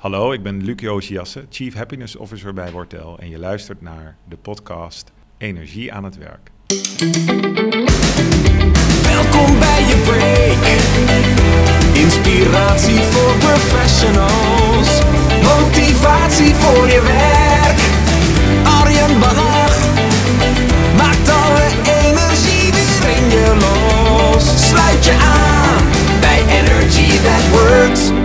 Hallo, ik ben Luc Josiasse, Chief Happiness Officer bij Wortel en je luistert naar de podcast Energie aan het werk. Welkom bij je break. Inspiratie voor professionals. Motivatie voor je werk. Arjen Bannach maakt alle energie weer in je los. Sluit je aan bij Energy That Works.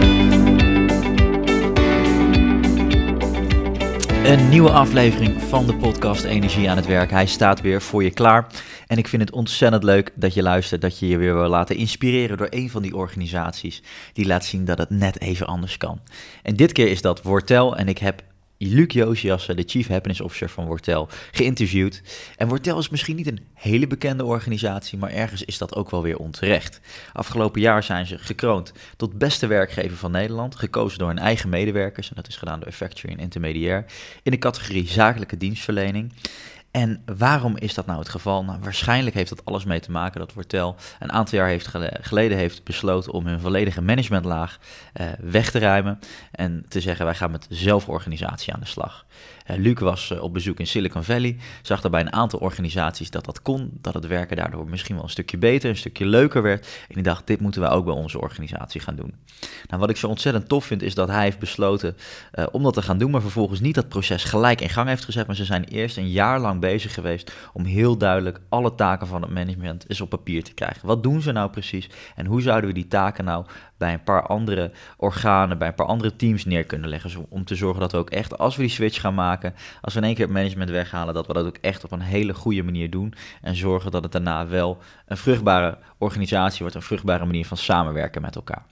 Een nieuwe aflevering van de podcast Energie aan het werk. Hij staat weer voor je klaar. En ik vind het ontzettend leuk dat je luistert, dat je je weer wil laten inspireren door een van die organisaties die laat zien dat het net even anders kan. En dit keer is dat Wortel en ik heb Luc Josiasse, de Chief Happiness Officer van Wortel, geïnterviewd. En Wortel is misschien niet een hele bekende organisatie, maar ergens is dat ook wel weer onterecht. Afgelopen jaar zijn ze gekroond tot beste werkgever van Nederland, gekozen door hun eigen medewerkers, en dat is gedaan door Factory en Intermediair, in de categorie zakelijke dienstverlening. En waarom is dat nou het geval? Nou, waarschijnlijk heeft dat alles mee te maken dat Wortel een aantal jaar heeft geleden heeft besloten om hun volledige managementlaag uh, weg te ruimen en te zeggen wij gaan met zelforganisatie aan de slag. Uh, Luc was uh, op bezoek in Silicon Valley, zag daar bij een aantal organisaties dat dat kon, dat het werken daardoor misschien wel een stukje beter, een stukje leuker werd. En ik dacht, dit moeten wij ook bij onze organisatie gaan doen. Nou, wat ik zo ontzettend tof vind, is dat hij heeft besloten uh, om dat te gaan doen, maar vervolgens niet dat proces gelijk in gang heeft gezet, maar ze zijn eerst een jaar lang bezig geweest om heel duidelijk alle taken van het management eens op papier te krijgen. Wat doen ze nou precies en hoe zouden we die taken nou bij een paar andere organen, bij een paar andere teams neer kunnen leggen. Om te zorgen dat we ook echt, als we die switch gaan maken, als we in één keer het management weghalen, dat we dat ook echt op een hele goede manier doen. En zorgen dat het daarna wel een vruchtbare organisatie wordt, een vruchtbare manier van samenwerken met elkaar.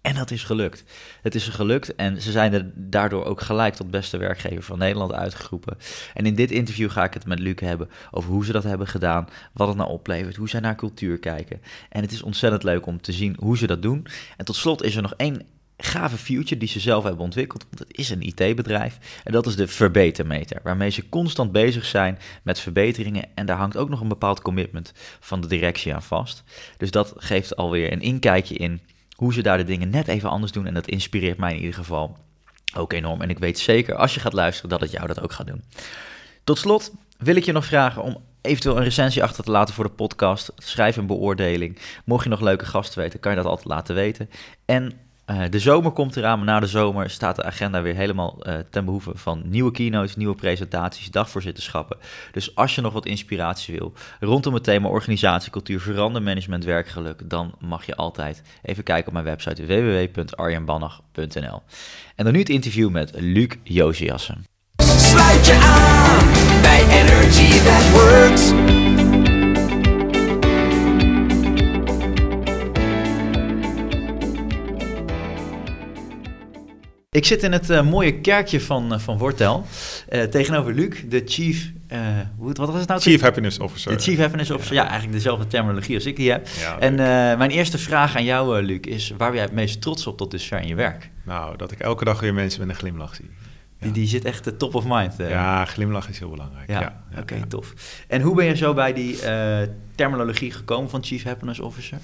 En dat is gelukt. Het is gelukt en ze zijn er daardoor ook gelijk tot beste werkgever van Nederland uitgeroepen. En in dit interview ga ik het met Luc hebben over hoe ze dat hebben gedaan, wat het nou oplevert, hoe zij naar cultuur kijken. En het is ontzettend leuk om te zien hoe ze dat doen. En tot slot is er nog één gave future die ze zelf hebben ontwikkeld. Want het is een IT-bedrijf. En dat is de verbetermeter. Waarmee ze constant bezig zijn met verbeteringen. En daar hangt ook nog een bepaald commitment van de directie aan vast. Dus dat geeft alweer een inkijkje in hoe ze daar de dingen net even anders doen. En dat inspireert mij in ieder geval ook enorm. En ik weet zeker, als je gaat luisteren, dat het jou dat ook gaat doen. Tot slot wil ik je nog vragen om eventueel een recensie achter te laten voor de podcast. Schrijf een beoordeling. Mocht je nog leuke gasten weten, kan je dat altijd laten weten. En uh, de zomer komt eraan, maar na de zomer staat de agenda weer helemaal uh, ten behoeve van nieuwe keynotes, nieuwe presentaties, dagvoorzitterschappen. Dus als je nog wat inspiratie wil rondom het thema organisatie, cultuur, verander, management, werkgeluk, dan mag je altijd even kijken op mijn website www.arjenbannach.nl. En dan nu het interview met Luc Josiassen. Sluit je aan bij Energy That Works. Ik zit in het uh, mooie kerkje van, uh, van Wortel. Uh, tegenover Luc, de Chief. Hoe, wat was het nou? Chief Happiness Officer. De Chief Happiness Officer. Ja, ja eigenlijk dezelfde terminologie als ik die heb. Ja, en mijn eerste vraag aan jou, Luc, is: waar ben jij het meest trots op tot dusver in je werk? Nou, dat ik elke dag weer mensen met een glimlach zie. Ja. Die, die zit echt top of mind. Ja, glimlach is heel belangrijk. Ja, ja, oké, okay, tof. En hoe ben je zo bij die terminologie gekomen van Chief Happiness Officer?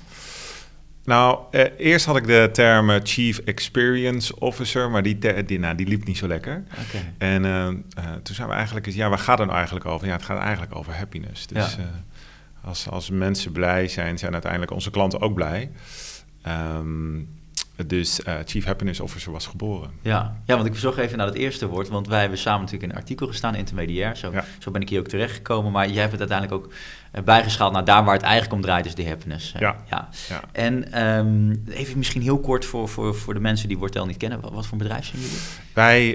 Nou, eh, eerst had ik de term Chief Experience Officer, maar die, die, nou, die liep niet zo lekker. Okay. En uh, uh, toen zijn we eigenlijk eens, ja, waar gaat het nou eigenlijk over? Ja, het gaat eigenlijk over happiness. Dus ja. als, als mensen blij zijn, zijn uiteindelijk onze klanten ook blij. Um, dus uh, Chief Happiness Officer was geboren. Ja. ja, want ik zocht even naar het eerste woord. Want wij hebben samen natuurlijk in een artikel gestaan, intermediair. Zo, ja. zo ben ik hier ook terechtgekomen. Maar jij hebt het uiteindelijk ook bijgeschaald naar daar waar het eigenlijk om draait, is de happiness. Ja. ja. ja. En um, even misschien heel kort voor, voor, voor de mensen die Wortel niet kennen. Wat, wat voor bedrijf zijn jullie? Wij,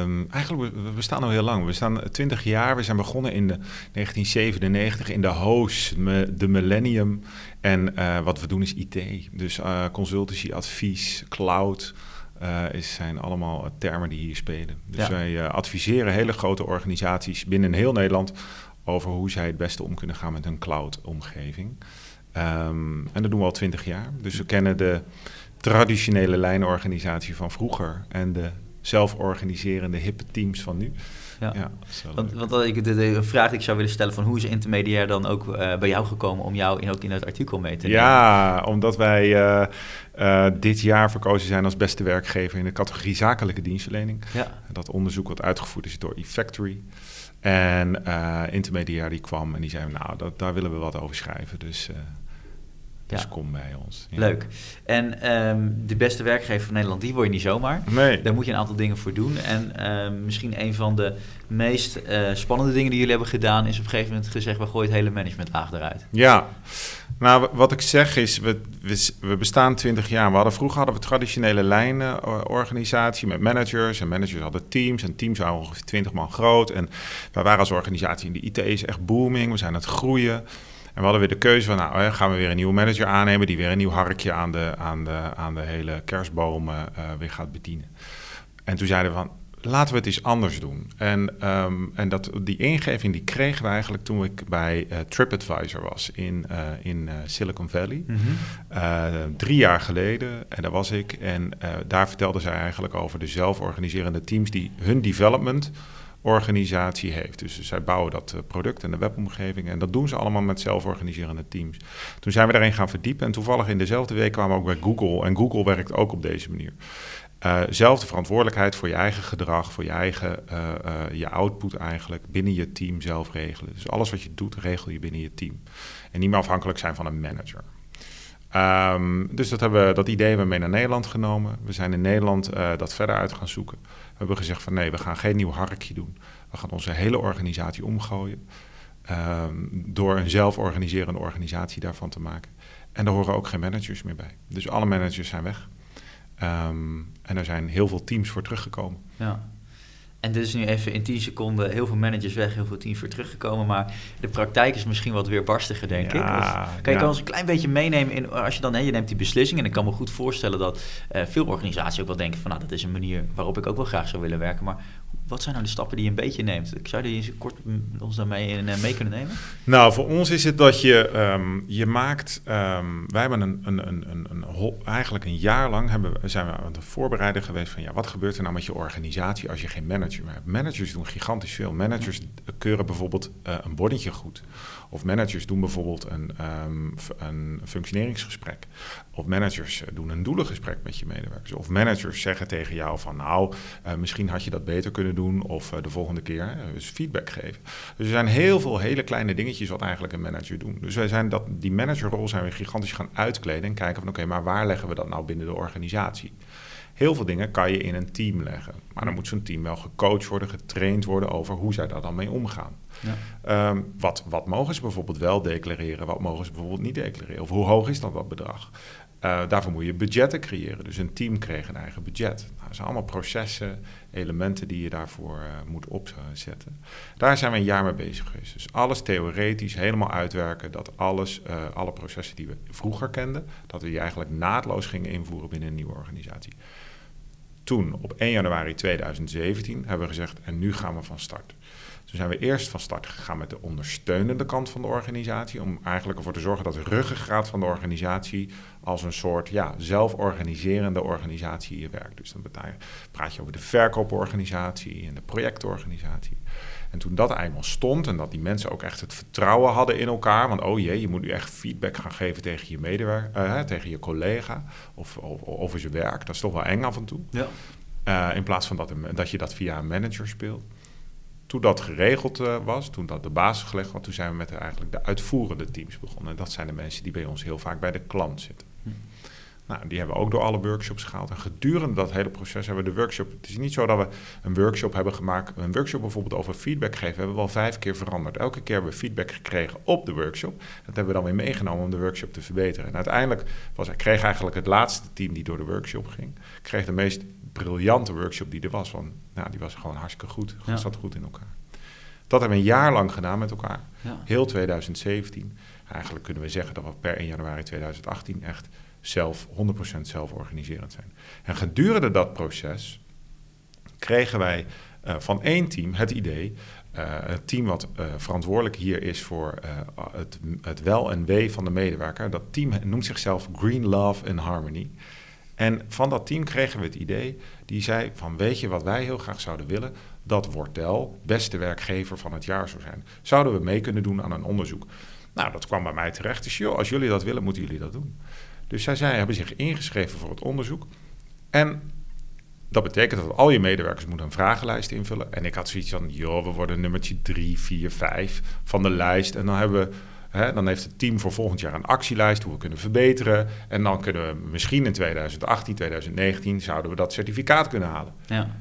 um, eigenlijk, we bestaan al heel lang. We staan 20 jaar. We zijn begonnen in de 1997 in de host, de millennium. En uh, wat we doen is IT. Dus uh, consultancy, advies, cloud uh, is, zijn allemaal termen die hier spelen. Dus Ja. wij adviseren hele grote organisaties binnen heel Nederland over hoe zij het beste om kunnen gaan met hun cloud-omgeving. Um, en dat doen we al twintig jaar. Dus we kennen de traditionele lijnorganisatie van vroeger en de zelforganiserende, hippe teams van nu. Ja. Ja, Want, want dat ik, de, de- een vraag die ik zou willen stellen van hoe is intermediair dan ook eh, bij jou gekomen om jou in, ook in het artikel mee te nemen? Ja, omdat wij eh, eh, dit jaar verkozen zijn als beste werkgever in de categorie zakelijke dienstverlening. Ja, Dat onderzoek wat uitgevoerd is door eFactory. En eh intermediair die kwam en die zei, nou, dat, daar willen we wat over schrijven. Dus, eh, dus kom bij ons. Ja. leuk. En ehm, de beste werkgever van Nederland, die word je niet zomaar. Nee. Daar moet je een aantal dingen voor doen. En ehm, misschien een van de meest eh, spannende dingen die jullie hebben gedaan... is op een gegeven moment gezegd, we gooien het hele managementlaag eruit. Ja, nou wat ik zeg is, we, we, bestaan 20 jaar. We hadden, vroeger hadden we traditionele lijnen eh, organisatie met managers. En managers hadden teams en teams waren ongeveer 20 man groot. En wij waren als organisatie in de IT is echt booming. We zijn aan het groeien. En we hadden weer de keuze van, nou, gaan we weer een nieuwe manager aannemen... die weer een nieuw harkje aan de, aan de, aan de hele kerstbomen eh, weer gaat bedienen. En toen zeiden we van, laten we het eens anders doen. En, ehm, en dat, die ingeving die kregen we eigenlijk toen ik bij eh, TripAdvisor was in, eh, in eh, Silicon Valley. Eh, drie jaar geleden, en daar was ik. En daar vertelden zij eigenlijk over de zelforganiserende teams die hun development organisatie heeft. Dus zij bouwen dat product en de webomgeving en dat doen ze allemaal met zelforganiserende teams. Toen zijn we daarin gaan verdiepen en toevallig in dezelfde week kwamen we ook bij Google en Google werkt ook op deze manier. Eh zelfde verantwoordelijkheid voor je eigen gedrag, voor je eigen eh, eh, je output eigenlijk binnen je team zelf regelen. Dus alles wat je doet, regel je binnen je team. En niet meer afhankelijk zijn van een manager. Ehm, dus dat, hebben, dat idee hebben we mee naar Nederland genomen. We zijn in Nederland dat verder uit gaan zoeken. We hebben gezegd van nee, we gaan geen nieuw harkje doen. We gaan onze hele organisatie omgooien. ehm, door een zelforganiserende organisatie daarvan te maken. En daar horen ook geen managers meer bij. Dus alle managers zijn weg. Ehm, en er zijn heel veel teams voor teruggekomen. Ja. En dit is nu even in 10 seconden heel veel managers weg, heel veel teams weer teruggekomen. Maar de praktijk is misschien wat weerbarstiger, denk ik. Dus kan je ja. ons een klein beetje meenemen in, als je dan, hè, je neemt die beslissing. En ik kan me goed voorstellen dat eh, veel organisaties ook wel denken van, nou, dat is een manier waarop ik ook wel graag zou willen werken. Maar wat zijn nou de stappen die je een beetje neemt? Zou je kort ons daarmee eh, mee kunnen nemen? Nou, voor ons is het dat je, ehm, je maakt. ehm, wij hebben een, een, een, een, eigenlijk een jaar lang hebben, zijn we aan het voorbereiden geweest van ja, wat gebeurt er nou met je organisatie als je geen manager meer hebt? Managers doen gigantisch veel. Managers keuren bijvoorbeeld eh, een bonnetje goed. Of managers doen bijvoorbeeld een, ehm, een functioneringsgesprek. Of managers eh, doen een doelengesprek met je medewerkers. Of managers zeggen tegen jou van nou, eh, misschien had je dat beter kunnen doen. Of eh, de volgende keer dus feedback geven. Dus er zijn heel veel hele kleine dingetjes wat eigenlijk een manager doet. Dus wij zijn dat, die managerrol zijn we gigantisch gaan uitkleden en kijken van oké, maar waar leggen we dat nou binnen de organisatie? Heel veel dingen kan je in een team leggen. Maar dan moet zo'n team wel gecoacht worden, getraind worden over hoe zij daar dan mee omgaan. Ja. Ehm, wat, wat mogen ze bijvoorbeeld wel declareren, wat mogen ze bijvoorbeeld niet declareren? Of hoe hoog is dan dat bedrag? Eh, daarvoor moet je budgetten creëren. Dus een team kreeg een eigen budget. Nou, dat zijn allemaal processen, elementen die je daarvoor eh, moet opzetten. Daar zijn we een jaar mee bezig geweest. Dus alles theoretisch helemaal uitwerken. Dat alles, eh, alle processen die we vroeger kenden, dat we die eigenlijk naadloos gingen invoeren binnen een nieuwe organisatie. Toen, op 1 januari 2017, hebben we gezegd, en nu gaan we van start. Toen zijn we eerst van start gegaan met de ondersteunende kant van de organisatie. Om eigenlijk ervoor te zorgen dat de ruggengraat van de organisatie als een soort ja, zelforganiserende organisatie hier werkt. Dus dan praat je over de verkooporganisatie en de projectorganisatie. En toen dat eenmaal stond en dat die mensen ook echt het vertrouwen hadden in elkaar. Want oh jee, je moet nu echt feedback gaan geven tegen je medewerker, eh, tegen je collega of, of over zijn werk. Dat is toch wel eng af en toe. Ja. Eh, in plaats van dat, dat je dat via een manager speelt. Toen dat geregeld eh, was, toen dat de basis gelegd was, toen zijn we met eigenlijk de uitvoerende teams begonnen. En dat zijn de mensen die bij ons heel vaak bij de klant zitten. Nou, die hebben we ook door alle workshops gehaald. En gedurende dat hele proces hebben we de workshop. Het is niet zo dat we een workshop hebben gemaakt. Een workshop bijvoorbeeld over feedback geven, hebben we al vijf keer veranderd. Elke keer hebben we feedback gekregen op de workshop. Dat hebben we dan weer meegenomen om de workshop te verbeteren. En uiteindelijk was, kreeg eigenlijk het laatste team die door de workshop ging, kreeg de meest briljante workshop die er was. Want nou, die was gewoon hartstikke goed. Ja. Zat goed in elkaar. Dat hebben we een jaar lang gedaan met elkaar. Ja. Heel 2017. Eigenlijk kunnen we zeggen dat we per 1 januari 2018 echt zelf, 100% zelforganiserend zijn. En gedurende dat proces kregen wij eh, van één team het idee, eh, het team wat eh, verantwoordelijk hier is voor het, het wel en wee van de medewerker, dat team noemt zichzelf Green Love and Harmony. En van dat team kregen we het idee, die zei van weet je wat wij heel graag zouden willen? Dat Wortel beste werkgever van het jaar zou zijn. Zouden we mee kunnen doen aan een onderzoek? Nou, dat kwam bij mij terecht. Dus joh, als jullie dat willen, moeten jullie dat doen. Dus zij, zij hebben zich ingeschreven voor het onderzoek. En dat betekent dat al je medewerkers moeten een vragenlijst invullen. En ik had zoiets van, joh, we worden nummertje 3, 4, 5 van de lijst. En dan hebben we Hè, dan heeft het team voor volgend jaar een actielijst hoe we kunnen verbeteren. En dan kunnen we misschien in 2018, 2019 zouden we dat certificaat kunnen halen. Ja.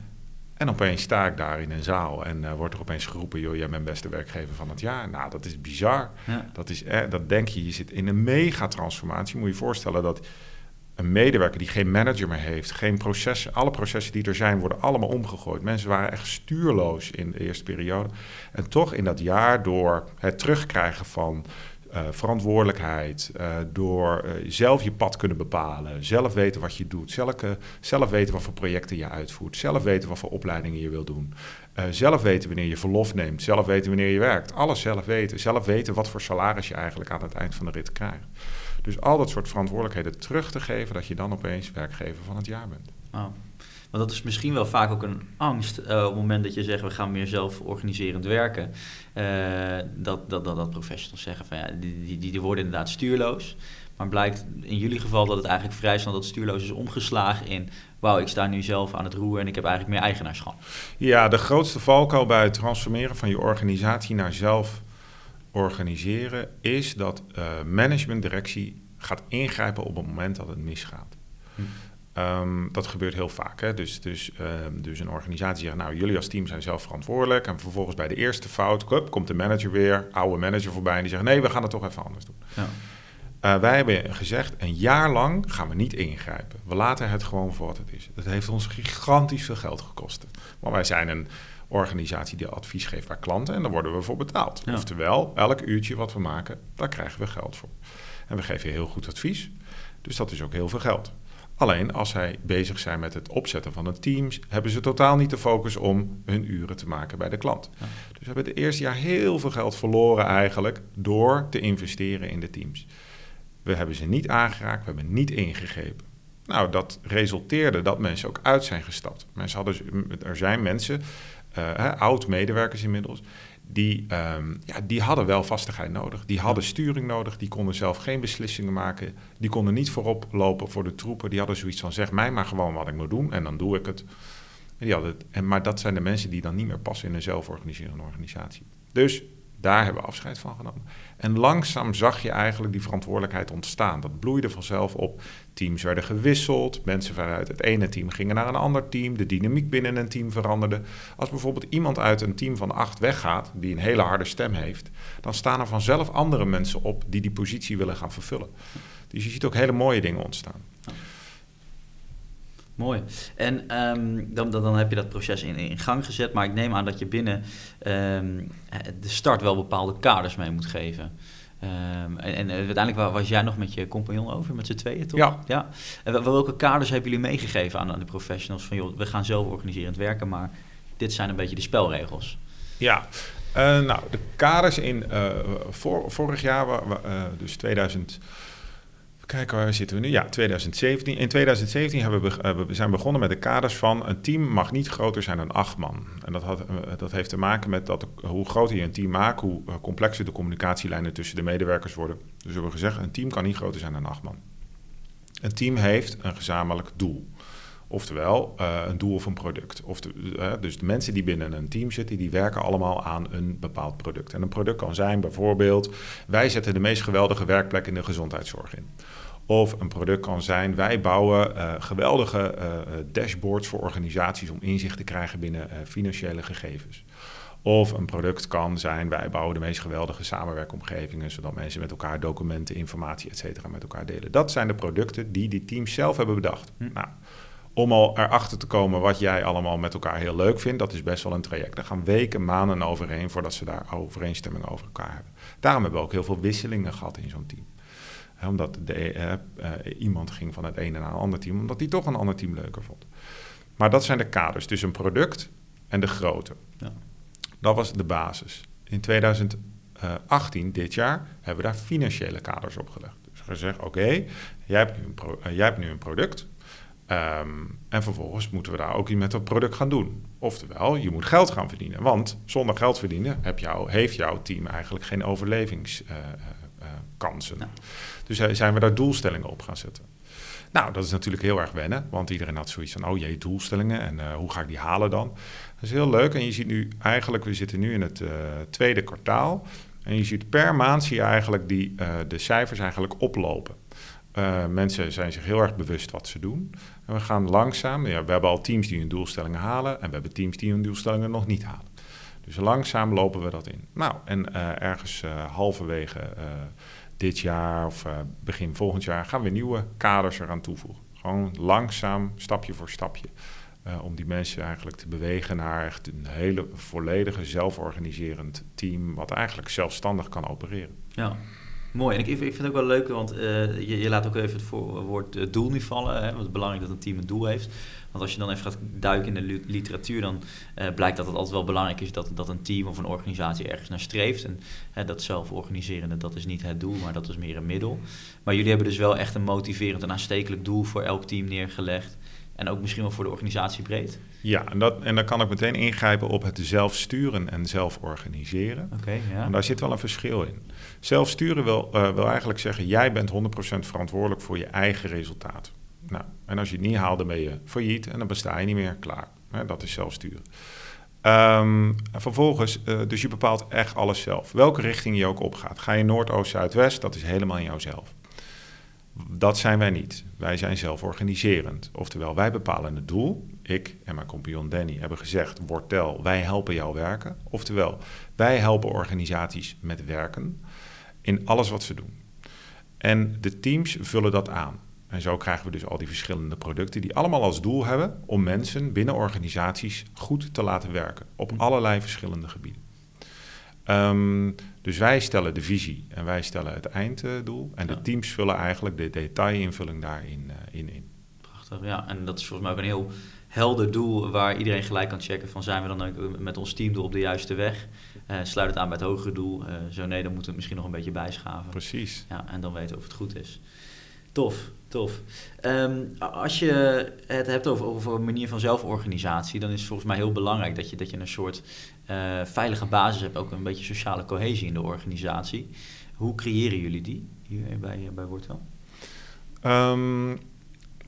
En opeens sta ik daar in een zaal en uh, wordt er opeens geroepen: joh, jij bent beste werkgever van het jaar. Nou, dat is bizar. Ja. Dat, is, eh, dat denk je, je zit in een mega transformatie. Moet je je voorstellen dat een medewerker die geen manager meer heeft, geen processen, alle processen die er zijn, worden allemaal omgegooid. Mensen waren echt stuurloos in de eerste periode. En toch in dat jaar door het terugkrijgen van verantwoordelijkheid, uh, door uh, zelf je pad kunnen bepalen, zelf weten wat je doet, zelf, zelf weten wat voor projecten je uitvoert, zelf weten wat voor opleidingen je wil doen, zelf weten wanneer je verlof neemt, zelf weten wanneer je werkt, alles zelf weten, zelf weten wat voor salaris je eigenlijk aan het eind van de rit krijgt. Dus al dat soort verantwoordelijkheden terug te geven, dat je dan opeens werkgever van het jaar bent. Want dat is misschien wel vaak ook een angst uh, op het moment dat je zegt we gaan meer zelf organiserend werken. Uh, dat, dat, dat, dat professionals zeggen van ja, die, die, die worden inderdaad stuurloos. Maar blijkt in jullie geval dat het eigenlijk vrij snel dat stuurloos is omgeslagen in wauw, ik sta nu zelf aan het roer en ik heb eigenlijk meer eigenaarschap. Ja, de grootste valkuil bij het transformeren van je organisatie naar zelf organiseren is dat uh, management, directie gaat ingrijpen op het moment dat het misgaat. Hm. Um, dat gebeurt heel vaak. Hè? Dus, dus, um, dus een organisatie zegt, nou, jullie als team zijn zelf verantwoordelijk. En vervolgens bij de eerste fout komt de manager weer, oude manager voorbij... en die zegt, nee, we gaan het toch even anders doen. Ja. Uh, wij hebben gezegd, een jaar lang gaan we niet ingrijpen. We laten het gewoon voor wat het is. Dat heeft ons gigantisch veel geld gekost. Maar wij zijn een organisatie die advies geeft bij klanten... en daar worden we voor betaald. Ja. Oftewel, elk uurtje wat we maken, daar krijgen we geld voor. En we geven heel goed advies. Dus dat is ook heel veel geld. Alleen als zij bezig zijn met het opzetten van een team, hebben ze totaal niet de focus om hun uren te maken bij de klant. Ja. Dus we hebben het eerste jaar heel veel geld verloren eigenlijk door te investeren in de teams. We hebben ze niet aangeraakt, we hebben niet ingegrepen. Nou, dat resulteerde dat mensen ook uit zijn gestapt. Mensen hadden, er zijn mensen, uh, oud-medewerkers inmiddels, die, um, ja, die hadden wel vastigheid nodig. Die hadden sturing nodig. Die konden zelf geen beslissingen maken. Die konden niet voorop lopen voor de troepen. Die hadden zoiets van: zeg mij maar gewoon wat ik moet doen en dan doe ik het. En die hadden. En, maar dat zijn de mensen die dan niet meer passen in een zelforganiserende organisatie. Dus daar hebben we afscheid van genomen. En langzaam zag je eigenlijk die verantwoordelijkheid ontstaan. Dat bloeide vanzelf op. Teams werden gewisseld. Mensen vanuit het ene team gingen naar een ander team. De dynamiek binnen een team veranderde. Als bijvoorbeeld iemand uit een team van acht weggaat, die een hele harde stem heeft, dan staan er vanzelf andere mensen op die die positie willen gaan vervullen. Dus je ziet ook hele mooie dingen ontstaan. Mooi. En um, dan, dan, dan, heb je dat proces in, in, gang gezet, maar ik neem aan dat je binnen um, de start wel bepaalde kaders mee moet geven. Um, en, en, uiteindelijk was jij nog met je compagnon over, met z'n tweeën toch? Ja. ja. En welke kaders hebben jullie meegegeven aan, aan de professionals? Van joh, we gaan zelf organiserend werken, maar dit zijn een beetje de spelregels. Ja, uh, nou, de kaders in uh, voor, vorig jaar, uh, dus 2000. Kijk, waar zitten we nu? Ja, 2017. In 2017 hebben we, we zijn begonnen met de kaders van een team mag niet groter zijn dan acht man. En dat, had, eh, dat heeft te maken met dat, hoe groter je een team maakt, hoe eh, complexer de communicatielijnen tussen de medewerkers worden. Dus we hebben gezegd, een team kan niet groter zijn dan acht man. Een team heeft een gezamenlijk doel. Oftewel, uh, een doel of een product. Of de, uh, dus de mensen die binnen een team zitten, die werken allemaal aan een bepaald product. En een product kan zijn bijvoorbeeld, wij zetten de meest geweldige werkplek in de gezondheidszorg in. Of een product kan zijn, wij bouwen uh, geweldige dashboards voor organisaties om inzicht te krijgen binnen financiële gegevens. Of een product kan zijn, wij bouwen de meest geweldige samenwerkomgevingen, zodat mensen met elkaar documenten, informatie, et cetera, met elkaar delen. Dat zijn de producten die die teams zelf hebben bedacht. Hm. Nou, om al erachter te komen wat jij allemaal met elkaar heel leuk vindt, dat is best wel een traject. Daar gaan weken, maanden overheen voordat ze daar overeenstemming over elkaar hebben. Daarom hebben we ook heel veel wisselingen gehad in zo'n team. omdat de, eh, eh, iemand ging van het ene naar een ander team, omdat hij toch een ander team leuker vond. Maar dat zijn de kaders, dus een product en de grootte. Ja. Dat was de basis. In 2018, dit jaar, hebben we daar financiële kaders op gelegd. Dus gezegd, oké, okay, jij, jij hebt nu een product Ehm, en vervolgens moeten we daar ook iets met dat product gaan doen. Oftewel, je moet geld gaan verdienen. Want zonder geld verdienen heb jou, heeft jouw team eigenlijk geen overlevingskansen. Ja. Dus eh, zijn we daar doelstellingen op gaan zetten. Nou, dat is natuurlijk heel erg wennen, want iedereen had zoiets van, oh jee, doelstellingen en eh, hoe ga ik die halen dan? Dat is heel leuk en je ziet nu eigenlijk, we zitten nu in het eh, tweede kwartaal en je ziet per maand zie je eigenlijk die, eh, de cijfers eigenlijk oplopen. Eh, mensen zijn zich heel erg bewust wat ze doen. En we gaan langzaam, ja, we hebben al teams die hun doelstellingen halen en we hebben teams die hun doelstellingen nog niet halen. Dus langzaam lopen we dat in. Nou, en eh, ergens eh, halverwege dit jaar of begin volgend jaar gaan we nieuwe kaders eraan toevoegen. Gewoon langzaam, stapje voor stapje. om die mensen eigenlijk te bewegen naar echt een hele volledige zelforganiserend team, wat eigenlijk zelfstandig kan opereren. Ja, mooi. En ik, ik vind het ook wel leuk, want eh, je, je laat ook even het voor, woord eh, doel niet vallen. Hè? Want het is belangrijk dat een team een doel heeft. Want als je dan even gaat duiken in de li- literatuur, dan eh, blijkt dat het altijd wel belangrijk is dat, dat een team of een organisatie ergens naar streeft. En hè, dat zelforganiserende, dat is niet het doel, maar dat is meer een middel. Maar jullie hebben dus wel echt een motiverend en aanstekelijk doel voor elk team neergelegd. En ook misschien wel voor de organisatie breed. Ja, en, dat, en dan kan ik meteen ingrijpen op het zelf sturen en zelf organiseren. Oké, ja. En daar zit wel een verschil in. Zelfsturen wil, eh, wil eigenlijk zeggen, jij bent 100% verantwoordelijk voor je eigen resultaat. Nou, en als je het niet haalt, dan ben je failliet en dan besta je niet meer. Klaar. Hè, dat is zelfsturen. Ehm, en vervolgens, eh, dus je bepaalt echt alles zelf. Welke richting je ook opgaat. Ga je noord, oost, zuid, west, dat is helemaal in jouzelf. Dat zijn wij niet. Wij zijn zelforganiserend. Oftewel, wij bepalen het doel. Ik en mijn compagnon Danny hebben gezegd, Wortel, wij helpen jou werken. Oftewel, wij helpen organisaties met werken in alles wat ze doen. En de teams vullen dat aan. En zo krijgen we dus al die verschillende producten die allemaal als doel hebben om mensen binnen organisaties goed te laten werken op allerlei verschillende gebieden. Ehm, dus wij stellen de visie en wij stellen het einddoel. En de teams vullen eigenlijk de detailinvulling daarin eh, in. in. Prachtig, ja. En dat is volgens mij ook een heel helder doel waar iedereen gelijk kan checken van zijn we dan ook met ons teamdoel op de juiste weg? Eh, sluit het aan bij het hogere doel? Eh, zo nee, dan moeten we het misschien nog een beetje bijschaven. Precies. Ja, en dan weten we of het goed is. Tof, tof. Ehm, als je het hebt over, over een manier van zelforganisatie, dan is het volgens mij heel belangrijk dat je, dat je een soort eh, veilige basis hebt, ook een beetje sociale cohesie in de organisatie. Hoe creëren jullie die hier bij, bij Wortel? Ehm,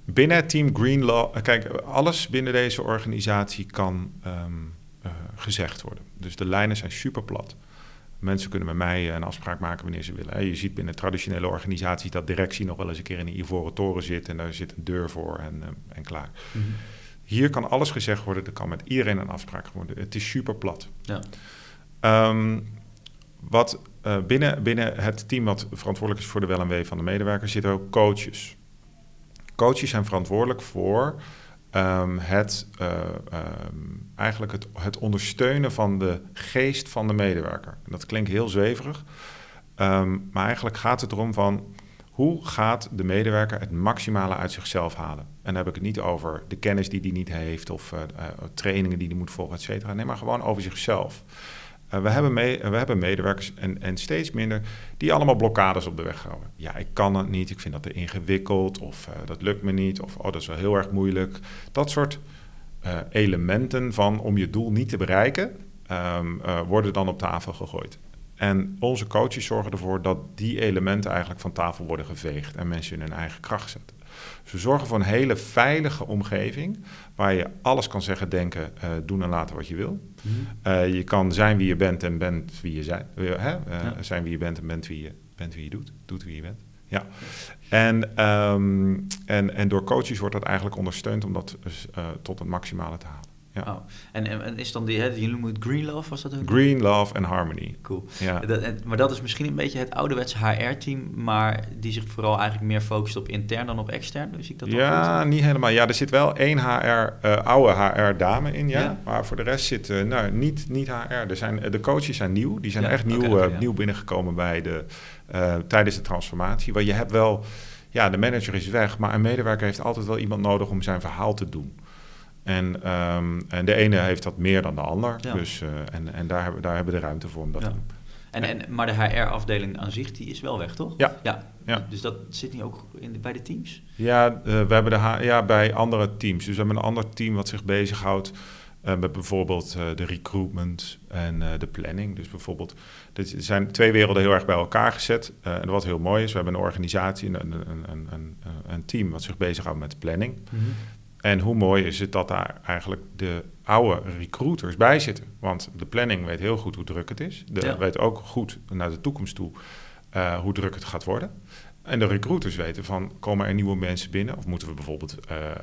binnen het team Greenlaw, kijk, alles binnen deze organisatie kan ehm, eh, gezegd worden. Dus de lijnen zijn super plat. Mensen kunnen met mij een afspraak maken wanneer ze willen. Je ziet binnen traditionele organisaties dat directie nog wel eens een keer in een ivoren toren zit en daar zit een deur voor en, eh, en klaar. Hier kan alles gezegd worden, er kan met iedereen een afspraak worden. Het is super plat. Ja. Ehm, wat eh, binnen, binnen het team wat verantwoordelijk is voor de wel en wee van de medewerkers zitten ook coaches. Coaches zijn verantwoordelijk voor ehm, het, eh, ehm, eigenlijk het, het ondersteunen van de geest van de medewerker. En dat klinkt heel zweverig, ehm, maar eigenlijk gaat het erom van hoe gaat de medewerker het maximale uit zichzelf halen? En dan heb ik het niet over de kennis die hij niet heeft of eh, eh, trainingen die hij moet volgen, et cetera. Nee, maar gewoon over zichzelf. Eh, we, hebben mee, we hebben medewerkers en, en steeds minder die allemaal blokkades op de weg houden. Ja, ik kan het niet, ik vind dat te ingewikkeld of eh, dat lukt me niet of oh, dat is wel heel erg moeilijk. Dat soort eh, elementen van om je doel niet te bereiken, ehm, eh, worden dan op tafel gegooid. En onze coaches zorgen ervoor dat die elementen eigenlijk van tafel worden geveegd en mensen in hun eigen kracht zetten. Dus we zorgen voor een hele veilige omgeving waar je alles kan zeggen, denken, eh, doen en laten wat je wil. Eh, je kan zijn wie je bent en bent wie je zijn. eh, hè? Ja. Zijn wie je bent en bent wie je, bent wie je doet. Doet wie je bent. Ja. En, ehm, en, en door coaches wordt dat eigenlijk ondersteund om dat dus, tot het maximale te halen. Ja. Oh. En, en, is dan die, hè, noemen het Green Love, was dat ook? Green, love en harmony. Cool. Ja. Dat, en- maar dat is misschien een beetje het ouderwetse HR-team, maar die zich vooral eigenlijk meer focust op intern dan op extern. Dus ik dat Ja, niet helemaal. Ja, er zit wel één HR, eh, oude HR-dame in, ja. Ja. Maar voor de rest zit eh, nou, niet, niet HR. Er zijn, eh, de coaches zijn nieuw. Die zijn Ja, echt nieuw, nieuw binnengekomen bij de, tijdens de transformatie. Want je hebt wel, ja, de manager is weg, maar een medewerker heeft altijd wel iemand nodig om zijn verhaal te doen. En, ehm, en de ene heeft dat meer dan de ander. Ja. Dus, eh, en en daar, hebben, daar hebben we de ruimte voor om dat Ja. te doen. En, en, maar de HR-afdeling aan zich, die is wel weg, toch? Ja. ja. Ja. Dus dat zit niet ook in de, bij de teams? Ja, eh, we hebben de H- ja, bij andere teams. Dus we hebben een ander team wat zich bezighoudt eh, met bijvoorbeeld de recruitment en de planning. Dus bijvoorbeeld, er zijn twee werelden heel erg bij elkaar gezet. En wat heel mooi is, we hebben een organisatie, een, een, een, een, een team wat zich bezighoudt met planning. En hoe mooi is het dat daar eigenlijk de oude recruiters bij zitten. Want de planning weet heel goed hoe druk het is. De, Ja. weet ook goed naar de toekomst toe eh, hoe druk het gaat worden. En de recruiters weten van, komen er nieuwe mensen binnen? Of moeten we bijvoorbeeld eh, eh,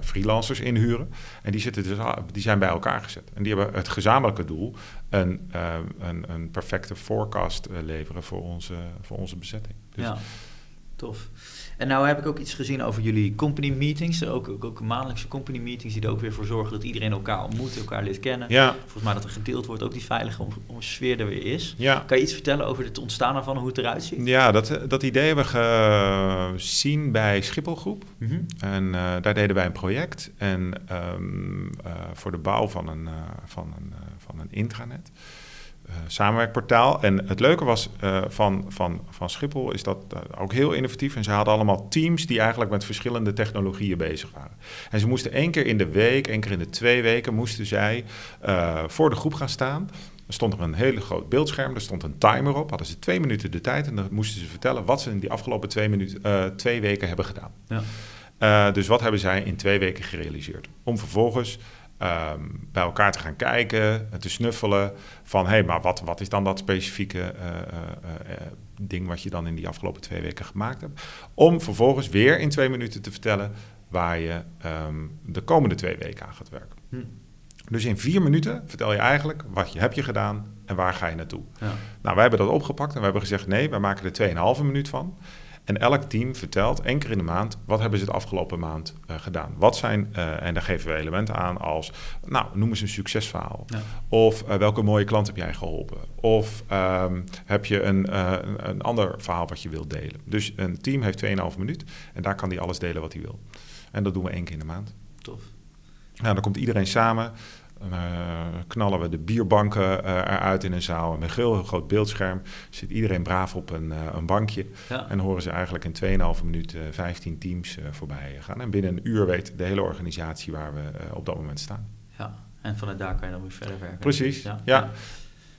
freelancers inhuren? En die, zitten dus, die zijn bij elkaar gezet. En die hebben het gezamenlijke doel, een, een, een perfecte forecast leveren voor onze, voor onze bezetting. Dus Ja, tof. En nou heb ik ook iets gezien over jullie company meetings. Ook, ook, ook maandelijkse company meetings die er ook weer voor zorgen dat iedereen elkaar ontmoet, elkaar leert kennen. ja, Volgens mij dat er gedeeld wordt, ook die veilige om, om sfeer er weer is. ja. Kan je iets vertellen over het ontstaan ervan, hoe het eruit ziet? Ja, dat, dat idee hebben we gezien bij Schipholgroep. Mhm. En eh, daar deden wij een project en, ehm, eh, voor de bouw van een, eh, van een, van een intranet. Eh, samenwerkportaal. En het leuke was eh, van, van, van Schiphol is dat eh, ook heel innovatief. En ze hadden allemaal teams die eigenlijk met verschillende technologieën bezig waren. En ze moesten één keer in de week, één keer in de twee weken, moesten zij voor de groep gaan staan. Er stond er een hele groot beeldscherm, er stond een timer op. Hadden ze twee minuten de tijd en dan moesten ze vertellen wat ze in die afgelopen twee, minuten, twee weken hebben gedaan. Ja. Dus wat hebben zij in twee weken gerealiseerd? Om vervolgens ehm, bij elkaar te gaan kijken, te snuffelen van hé, hey, maar wat, wat is dan dat specifieke eh, eh, eh, ding wat je dan in die afgelopen twee weken gemaakt hebt? Om vervolgens weer in twee minuten te vertellen waar je ehm, de komende twee weken aan gaat werken. Hm. Dus in vier minuten vertel je eigenlijk wat je heb je gedaan en waar ga je naartoe. Ja. Nou, wij hebben dat opgepakt en we hebben gezegd nee, wij maken er 2,5 minuut van. En elk team vertelt één keer in de maand wat hebben ze de afgelopen maand eh, gedaan. Wat zijn, eh, en daar geven we elementen aan als, nou, noem eens een succesverhaal. Ja. Of eh, welke mooie klant heb jij geholpen? Of ehm, heb je een, een, een ander verhaal wat je wilt delen? Dus een team heeft 2,5 minuut en daar kan die alles delen wat hij wil. En dat doen we één keer in de maand. Tof. Nou, dan komt iedereen samen. Eh, knallen we de bierbanken eh, eruit in een zaal. En met een heel, groot beeldscherm zit iedereen braaf op een, eh, een bankje. Ja. En horen ze eigenlijk in 2,5 minuut eh 15 teams voorbij gaan. En binnen een uur weet de hele organisatie waar we op dat moment staan. ja. En vanuit daar kan je dan weer verder werken. Precies, ja.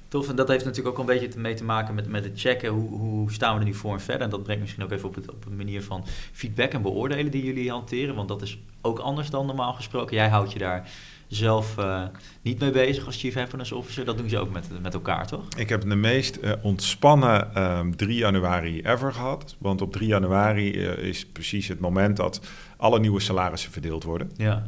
Tof, en dat heeft natuurlijk ook een beetje te- mee te maken met, met het checken. Hoe, hoe staan we er nu voor en verder? En dat brengt misschien ook even op, het, op een manier van feedback en beoordelen die jullie hanteren. Want dat is ook anders dan normaal gesproken. Jij houdt je daar zelf eh, niet mee bezig als Chief Happiness Officer. Dat doen ze ook met, met elkaar, toch? Ik heb de meest eh, ontspannen ehm 3 januari ever gehad. Want op 3 januari eh, is precies het moment dat alle nieuwe salarissen verdeeld worden. Ja.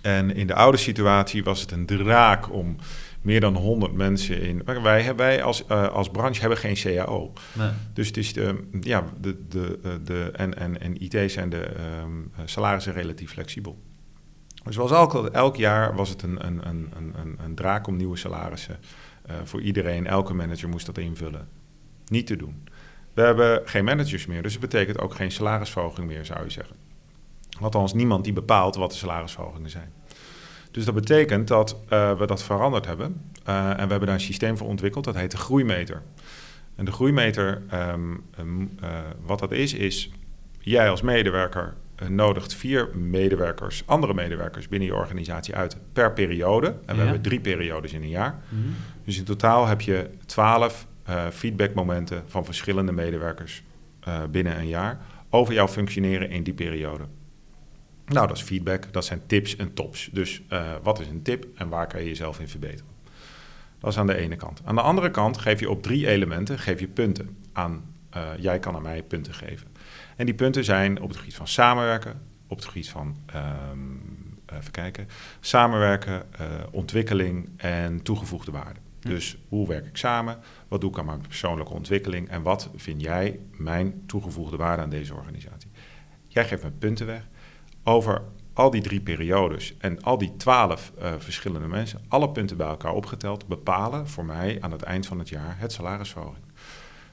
En in de oude situatie was het een draak om meer dan 100 mensen in. Wij, hebben- wij als, als branche hebben geen CAO. Nee. Dus het is de, ja, de, de, de, en, en, en IT zijn de ehm, salarissen relatief flexibel. Dus zoals elk, jaar was het een, een, een, een, een, draak om nieuwe salarissen eh, voor iedereen. Elke manager moest dat invullen. Niet te doen. We hebben geen managers meer, dus het betekent ook geen salarisverhoging meer, zou je zeggen. Althans, niemand die bepaalt wat de salarisverhogingen zijn. Dus dat betekent dat eh, we dat veranderd hebben. Eh, en we hebben daar een systeem voor ontwikkeld, dat heet de groeimeter. En de groeimeter, ehm, ehm, eh, wat dat is, is jij als medewerker nodigt vier medewerkers, andere medewerkers binnen je organisatie uit per periode. En we Ja. hebben drie periodes in een jaar. Dus in totaal heb je twaalf eh, feedbackmomenten van verschillende medewerkers eh, binnen een jaar over jouw functioneren in die periode. Nou, dat is feedback, dat zijn tips en tops. Dus eh, wat is een tip en waar kan je jezelf in verbeteren? Dat is aan de ene kant. Aan de andere kant geef je op drie elementen geef je punten aan. eh, jij kan aan mij punten geven. En die punten zijn op het gebied van samenwerken, op het gebied van even kijken, samenwerken, eh, ontwikkeling en toegevoegde waarde. Hm. Dus hoe werk ik samen? Wat doe ik aan mijn persoonlijke ontwikkeling? En wat vind jij mijn toegevoegde waarde aan deze organisatie? Jij geeft me punten weg over al die drie periodes en al die twaalf eh, verschillende mensen, alle punten bij elkaar opgeteld, bepalen voor mij aan het eind van het jaar het salarisverhoging.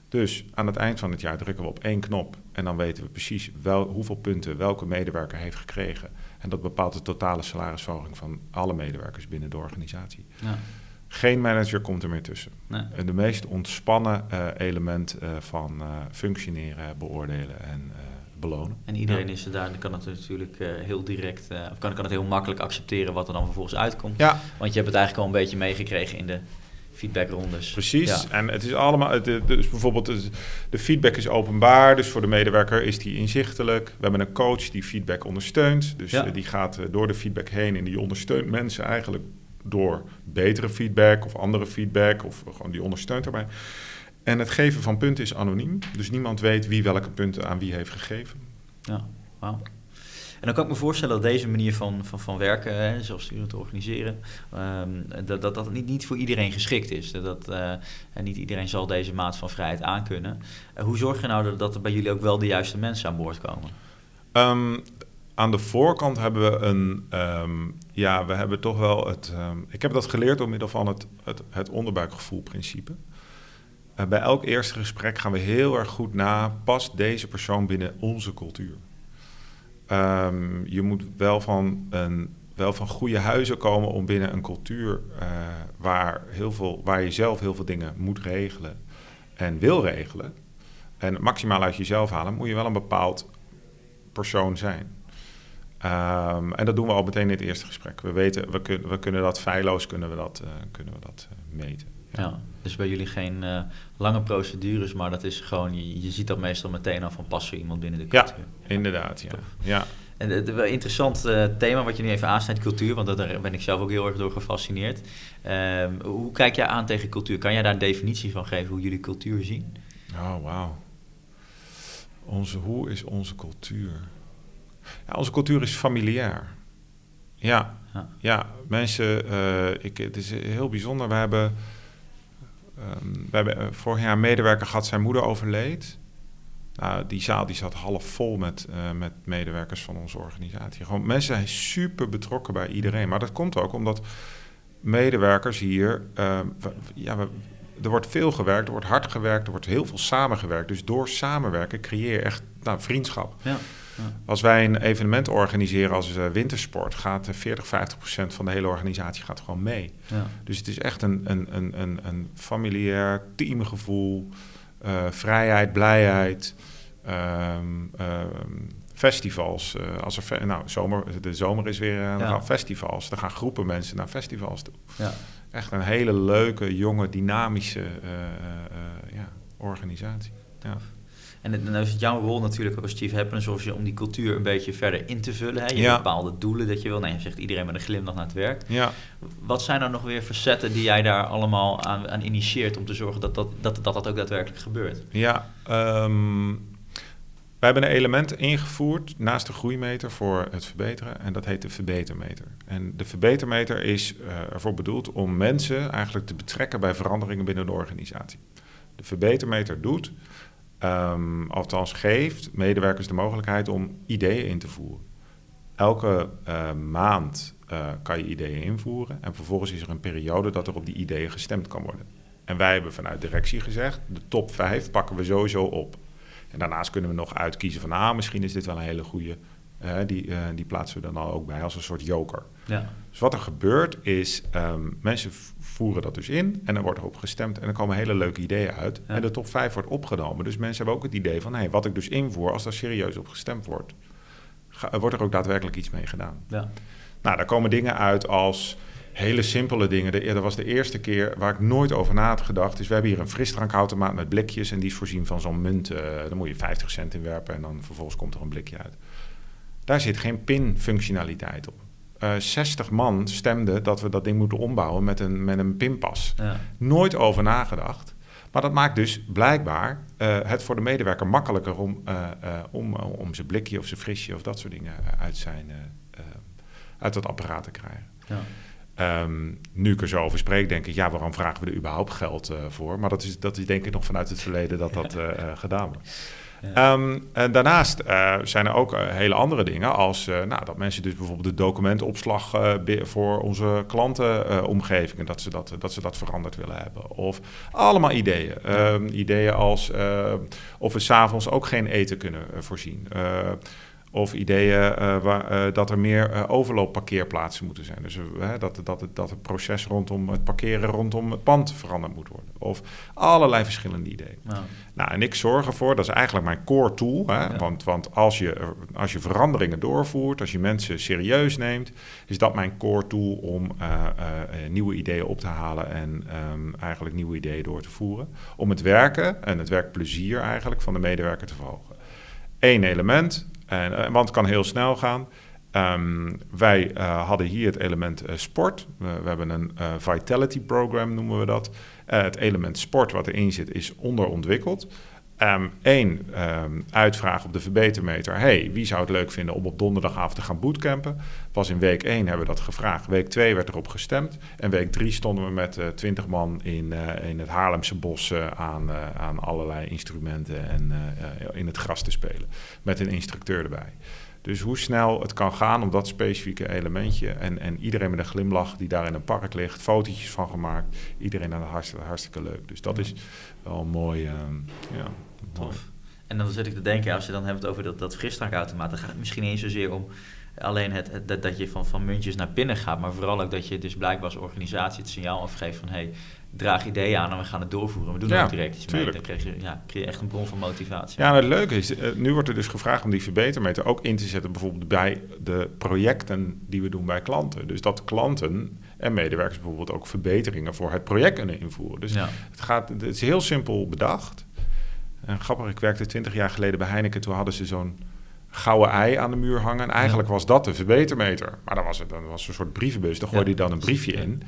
Dus aan het eind van het jaar drukken we op één knop en dan weten we precies wel, hoeveel punten welke medewerker heeft gekregen. En dat bepaalt de totale salarisverhoging van alle medewerkers binnen de organisatie. Ja. Geen manager komt er meer tussen. Nee. En de meest ontspannen eh, element eh, van eh, functioneren, beoordelen en eh, belonen. En iedereen Ja. is er daar, kan het natuurlijk eh, heel direct, eh, of kan, kan het heel makkelijk accepteren wat er dan vervolgens uitkomt. Ja, Want je hebt het eigenlijk al een beetje meegekregen in de feedbackrondes. precies. Ja. En het is allemaal, het- dus bijvoorbeeld de, feedback is openbaar, dus voor de medewerker is die inzichtelijk. We hebben een coach die feedback ondersteunt, dus Ja. eh, die gaat eh, door de feedback heen en die ondersteunt mensen eigenlijk door betere feedback of andere feedback of gewoon die ondersteunt daarbij. En het geven van punten is anoniem, dus niemand weet wie welke punten aan wie heeft gegeven. Ja, wauw. En dan kan ik me voorstellen dat deze manier van, van, van werken, hè, zelfsturend organiseren, ehm, dat, dat dat niet, niet voor iedereen geschikt is. Dat, eh, en niet iedereen zal deze maat van vrijheid aankunnen. Eh, hoe zorg je nou dat, dat er bij jullie ook wel de juiste mensen aan boord komen? Ehm, aan de voorkant hebben we een, ehm, ja, we hebben toch wel het, ik heb dat geleerd door middel van het, het, het onderbuikgevoelprincipe. Eh, bij elk eerste gesprek gaan we heel erg goed na, past deze persoon binnen onze cultuur? Ehm, je moet wel van, een, wel van goede huizen komen om binnen een cultuur eh, waar, heel veel, waar je zelf heel veel dingen moet regelen en wil regelen. En maximaal uit jezelf halen, moet je wel een bepaald persoon zijn. Ehm, en dat doen we al meteen in het eerste gesprek. We weten, we, kun, we kunnen dat feilloos kunnen we dat, eh, kunnen we dat eh, meten. Ja. dus bij jullie geen eh, lange procedures, maar dat is gewoon, je, je ziet dat meestal meteen al van passen iemand binnen de Ja, cultuur. Inderdaad, ja. Tof. ja. En het wel interessant eh, thema wat je nu even aansnijdt, cultuur, want daar ben ik zelf ook heel erg door gefascineerd. Ehm, hoe kijk jij aan tegen cultuur? Kan jij daar een definitie van geven hoe jullie cultuur zien? Oh, wauw. Onze, hoe is onze cultuur? Ja, onze cultuur is familiair. Ja, Ja. ja mensen, eh, ik, het is heel bijzonder. We hebben, ehm, we hebben eh, vorig jaar een medewerker gehad, zijn moeder overleed. Nou, die zaal die zat half vol met, eh, met medewerkers van onze organisatie. Gewoon, mensen zijn super betrokken bij iedereen. Maar dat komt ook omdat medewerkers hier... eh, we- ja, er wordt veel gewerkt, er wordt hard gewerkt, er wordt heel veel samengewerkt. Dus door samenwerken creëer je echt nou, vriendschap. Ja. Als wij een evenement organiseren als eh, wintersport, gaat eh, 40, 50 procent van de hele organisatie gaat gewoon mee. ja. Dus het is echt een, een, een, een, een familiair teamgevoel, eh, vrijheid, blijheid, ehm, ehm, festivals. eh, als er nou, zomer, de zomer is weer, eh, Ja. festivals. Dan gaan groepen mensen naar festivals toe. ja. Echt een hele leuke, jonge, dynamische eh, eh, eh, ja, organisatie. En nou is het jouw rol natuurlijk ook als chief happiness officer om die cultuur een beetje verder in te vullen. Hè? Je hebt bepaalde doelen dat je wil. Nou, je zegt iedereen met een glimlach naar het werk. ja. Wat zijn er nog weer facetten die jij daar allemaal aan, aan initieert om te zorgen dat dat, dat, dat, dat ook daadwerkelijk gebeurt? Ja, ehm, we hebben een element ingevoerd naast de groeimeter voor het verbeteren. En dat heet de verbetermeter. En de verbetermeter is eh, ervoor bedoeld om mensen eigenlijk te betrekken bij veranderingen binnen de organisatie. De verbetermeter doet, ehm, althans geeft medewerkers de mogelijkheid om ideeën in te voeren. Elke eh, maand eh, kan je ideeën invoeren en vervolgens is er een periode dat er op die ideeën gestemd kan worden. En wij hebben vanuit directie gezegd, de top 5 pakken we sowieso op. En daarnaast kunnen we nog uitkiezen van, ah, misschien is dit wel een hele goede. eh, die, die plaatsen we dan al ook bij als een soort joker. Ja. Dus wat er gebeurt is, ehm, mensen voeren dat dus in en dan wordt erop gestemd en er komen hele leuke ideeën uit. Ja. En de top 5 wordt opgenomen. Dus mensen hebben ook het idee van, hé, wat ik dus invoer, als daar serieus op gestemd wordt, ga- wordt er ook daadwerkelijk iets mee gedaan. Ja. Nou, daar komen dingen uit als hele simpele dingen. De, dat was de eerste keer waar ik nooit over na had gedacht. Dus we hebben hier een frisdrankautomaat met blikjes en die is voorzien van zo'n munt. eh daar moet je 50 cent in werpen en dan vervolgens komt er een blikje uit. Daar zit geen pinfunctionaliteit op. Eh 60 man stemde dat we dat ding moeten ombouwen met een, met een pinpas. Ja. Nooit over nagedacht. Maar dat maakt dus blijkbaar eh, het voor de medewerker makkelijker om, eh, eh, om, om zijn blikje of zijn frisje of dat soort dingen eh, uit, zijn, eh, eh, uit dat apparaat te krijgen. Ja. Ehm, nu ik er zo over spreek, denk ik, ja, waarom vragen we er überhaupt geld eh, voor? Maar dat is, dat is denk ik nog vanuit het verleden dat dat eh, eh, gedaan wordt. Ja. Ehm, en daarnaast eh, zijn er ook eh, hele andere dingen, als eh, nou, dat mensen dus bijvoorbeeld de documentopslag eh, voor onze klantenomgevingen, dat, ze dat, dat ze dat veranderd willen hebben. Of allemaal ideeën. Ehm, ideeën als eh, of we s'avonds ook geen eten kunnen eh, voorzien. Of ideeën eh, waar, eh, dat er meer eh, overloopparkeerplaatsen moeten zijn. Dus dat, dat, het- dat het proces rondom het parkeren rondom het pand veranderd moet worden. Of allerlei verschillende ideeën. Nou, Nou, en ik zorg ervoor, dat is eigenlijk mijn core tool. Hè? Ja. Want, want als, je, als je veranderingen doorvoert, als je mensen serieus neemt, is dat mijn core tool om nieuwe ideeën op te halen en ehm, eigenlijk nieuwe ideeën door te voeren. Om het werken en het werkplezier eigenlijk van de medewerker te verhogen. Eén element, en, eh, want het kan heel snel gaan. Ehm, wij eh, hadden hier het element eh, sport. We, hebben een vitality program, noemen we dat. Het element sport wat erin zit is onderontwikkeld. Eén, uitvraag op de verbetermeter. Hey, wie zou het leuk vinden om op donderdagavond te gaan bootcampen? Pas in week 1 hebben we dat gevraagd. Week 2 werd erop gestemd. En week 3 stonden we met twintig man in, eh, in het Haarlemse bos eh, aan, eh, aan allerlei instrumenten en eh, eh, in het gras te spelen. Met een instructeur erbij. Dus hoe snel het kan gaan om dat specifieke elementje. En, en iedereen met een glimlach die daar in een park ligt, fotootjes van gemaakt. Iedereen aan het hartstikke, hartstikke leuk. Dus dat is wel een mooi. ehm, ja, mooi. Tof. En dan zit ik te denken, als je dan hebt over dat, dat frisdrankautomaat, dan gaat het misschien niet eens zozeer om alleen het, het- dat, dat je van, van muntjes naar pinnen gaat, maar vooral ook dat je dus blijkbaar als organisatie het signaal afgeeft van hey, draag ideeën aan en we gaan het doorvoeren. We doen er Ja, ook direct iets mee. tuurlijk. Dan krijg je, ja, krijg je echt een bron van motivatie. Ja, en het leuke is, eh, nu wordt er dus gevraagd om die verbetermeter ook in te zetten, bijvoorbeeld bij de projecten die we doen bij klanten. Dus dat klanten en medewerkers bijvoorbeeld ook verbeteringen voor het project kunnen invoeren. Dus Ja. het, gaat, het is heel simpel bedacht. En grappig, ik werkte twintig jaar geleden bij Heineken, toen hadden ze zo'n gouden ei aan de muur hangen. En eigenlijk was dat de verbetermeter. Maar dan was het dan was een soort brievenbus, daar gooide Ja. je dan een briefje in.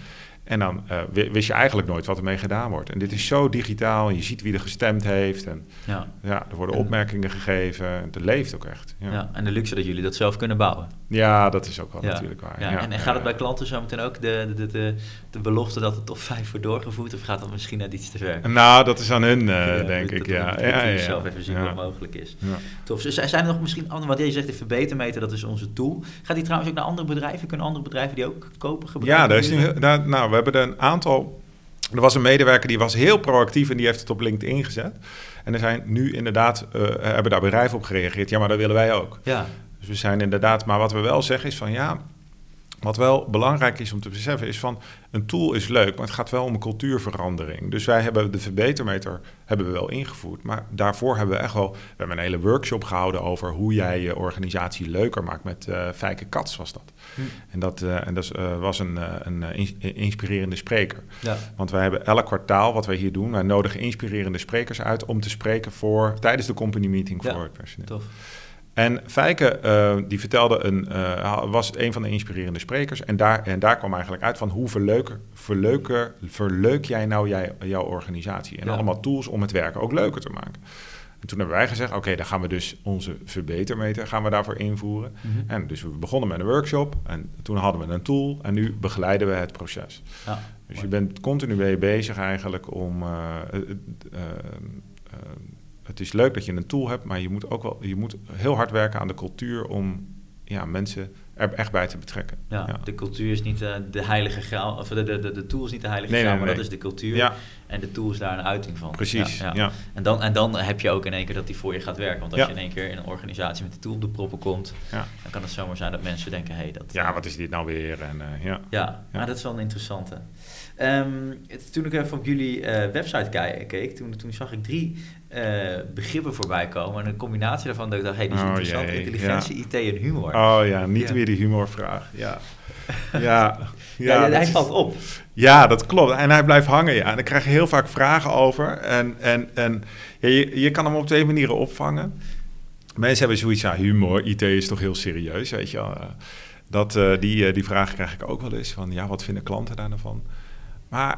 En dan eh, wi- wist je eigenlijk nooit wat ermee gedaan wordt. En dit is zo digitaal, je ziet wie er gestemd heeft. En Ja. ja, er worden En- opmerkingen gegeven. Het leeft ook echt. Ja, Ja. ja. en de luxe dat jullie dat zelf kunnen bouwen. dat is ook wel Ja. natuurlijk waar. Ja. Ja, en, en ja, gaat het bij ja. klanten zo meteen ook de, de, de, de, belofte dat de top 5 wordt doorgevoerd, of gaat dat misschien net iets te ver? Nou, dat is aan hun, eh, Ja, denk dat- ik. dat- Ja, ja, ja, ja. zelf even zien Ja. wat mogelijk is. Ja. Tof. Dus zijn er nog misschien andere, want jij zegt de verbetermeter, dat is onze tool. Gaat die trouwens ook naar andere bedrijven? Kunnen andere bedrijven die ook kopen, gebruiken? Ja, daar is nu, daar, nou, we hebben er een aantal. Er was een medewerker die was heel proactief en die heeft het op LinkedIn gezet. En er zijn nu inderdaad, eh, hebben daar bedrijven op gereageerd. Ja, maar dat willen wij ook. Ja, Dus we zijn inderdaad, maar wat we wel zeggen is van ja, wat wel belangrijk is om te beseffen is van een tool is leuk, maar het gaat wel om een cultuurverandering. Dus wij hebben de verbetermeter hebben we wel ingevoerd, maar daarvoor hebben we echt wel, we hebben een hele workshop gehouden over hoe jij je organisatie leuker maakt met eh Fijke Kats was dat. Hm. En dat, eh, en dat eh, was een, een ins- inspirerende spreker. ja. Want wij hebben elk kwartaal wat wij hier doen, wij nodigen inspirerende sprekers uit om te spreken voor tijdens de company meeting Ja, voor het personeel. tof. En Fijke, eh, die vertelde een, eh, was een van de inspirerende sprekers. En daar, en daar kwam eigenlijk uit van hoe verleuker, verleuker, verleuk jij nou jij, jouw organisatie? En Ja. allemaal tools om het werken ook leuker te maken. En toen hebben wij gezegd, oké, dan gaan we dus onze verbetermeter gaan we daarvoor invoeren. Mhm. En dus we begonnen met een workshop en toen hadden we een tool en nu begeleiden we het proces. Ja, Dus mooi. je bent continu bezig eigenlijk om. eh, het is leuk dat je een tool hebt, maar je moet ook wel je moet heel hard werken aan de cultuur om ja, mensen er echt bij te betrekken. Ja, de cultuur is niet eh, de heilige graal, of de, de, de, de tool is niet de heilige Nee, graal, nee, maar nee. dat is de cultuur. Ja, En de tool is daar een uiting van. precies. Ja. En, dan, en dan heb je ook in één keer dat die voor je gaat werken. Want als je in één keer in een organisatie met de tool op de proppen komt, Ja. dan kan het zomaar zijn dat mensen denken, hé, hey, dat... ja, wat is dit nou weer? En, eh, ja. Ja, maar dat is wel een interessante. Ehm, het- toen ik even op jullie eh, website ke- keek, toen, toen zag ik drie begrippen voorbij komen. En een combinatie daarvan dat ik dacht, hé, hey, die is Oh, interessant. jee, Intelligentie, IT en humor. Oh ja, niet weer die humorvraag. Ja, ja, ja, hij valt op. Ja, dat klopt. En hij blijft hangen, ja. En daar krijg je heel vaak vragen over. En, en, en ja, je, je kan hem op twee manieren opvangen. Mensen hebben zoiets, ja, humor, IT is toch heel serieus, weet je wel. Eh, Dat, eh, die, eh, die vraag krijg ik ook wel eens, van ja, wat vinden klanten daar nou van? Maar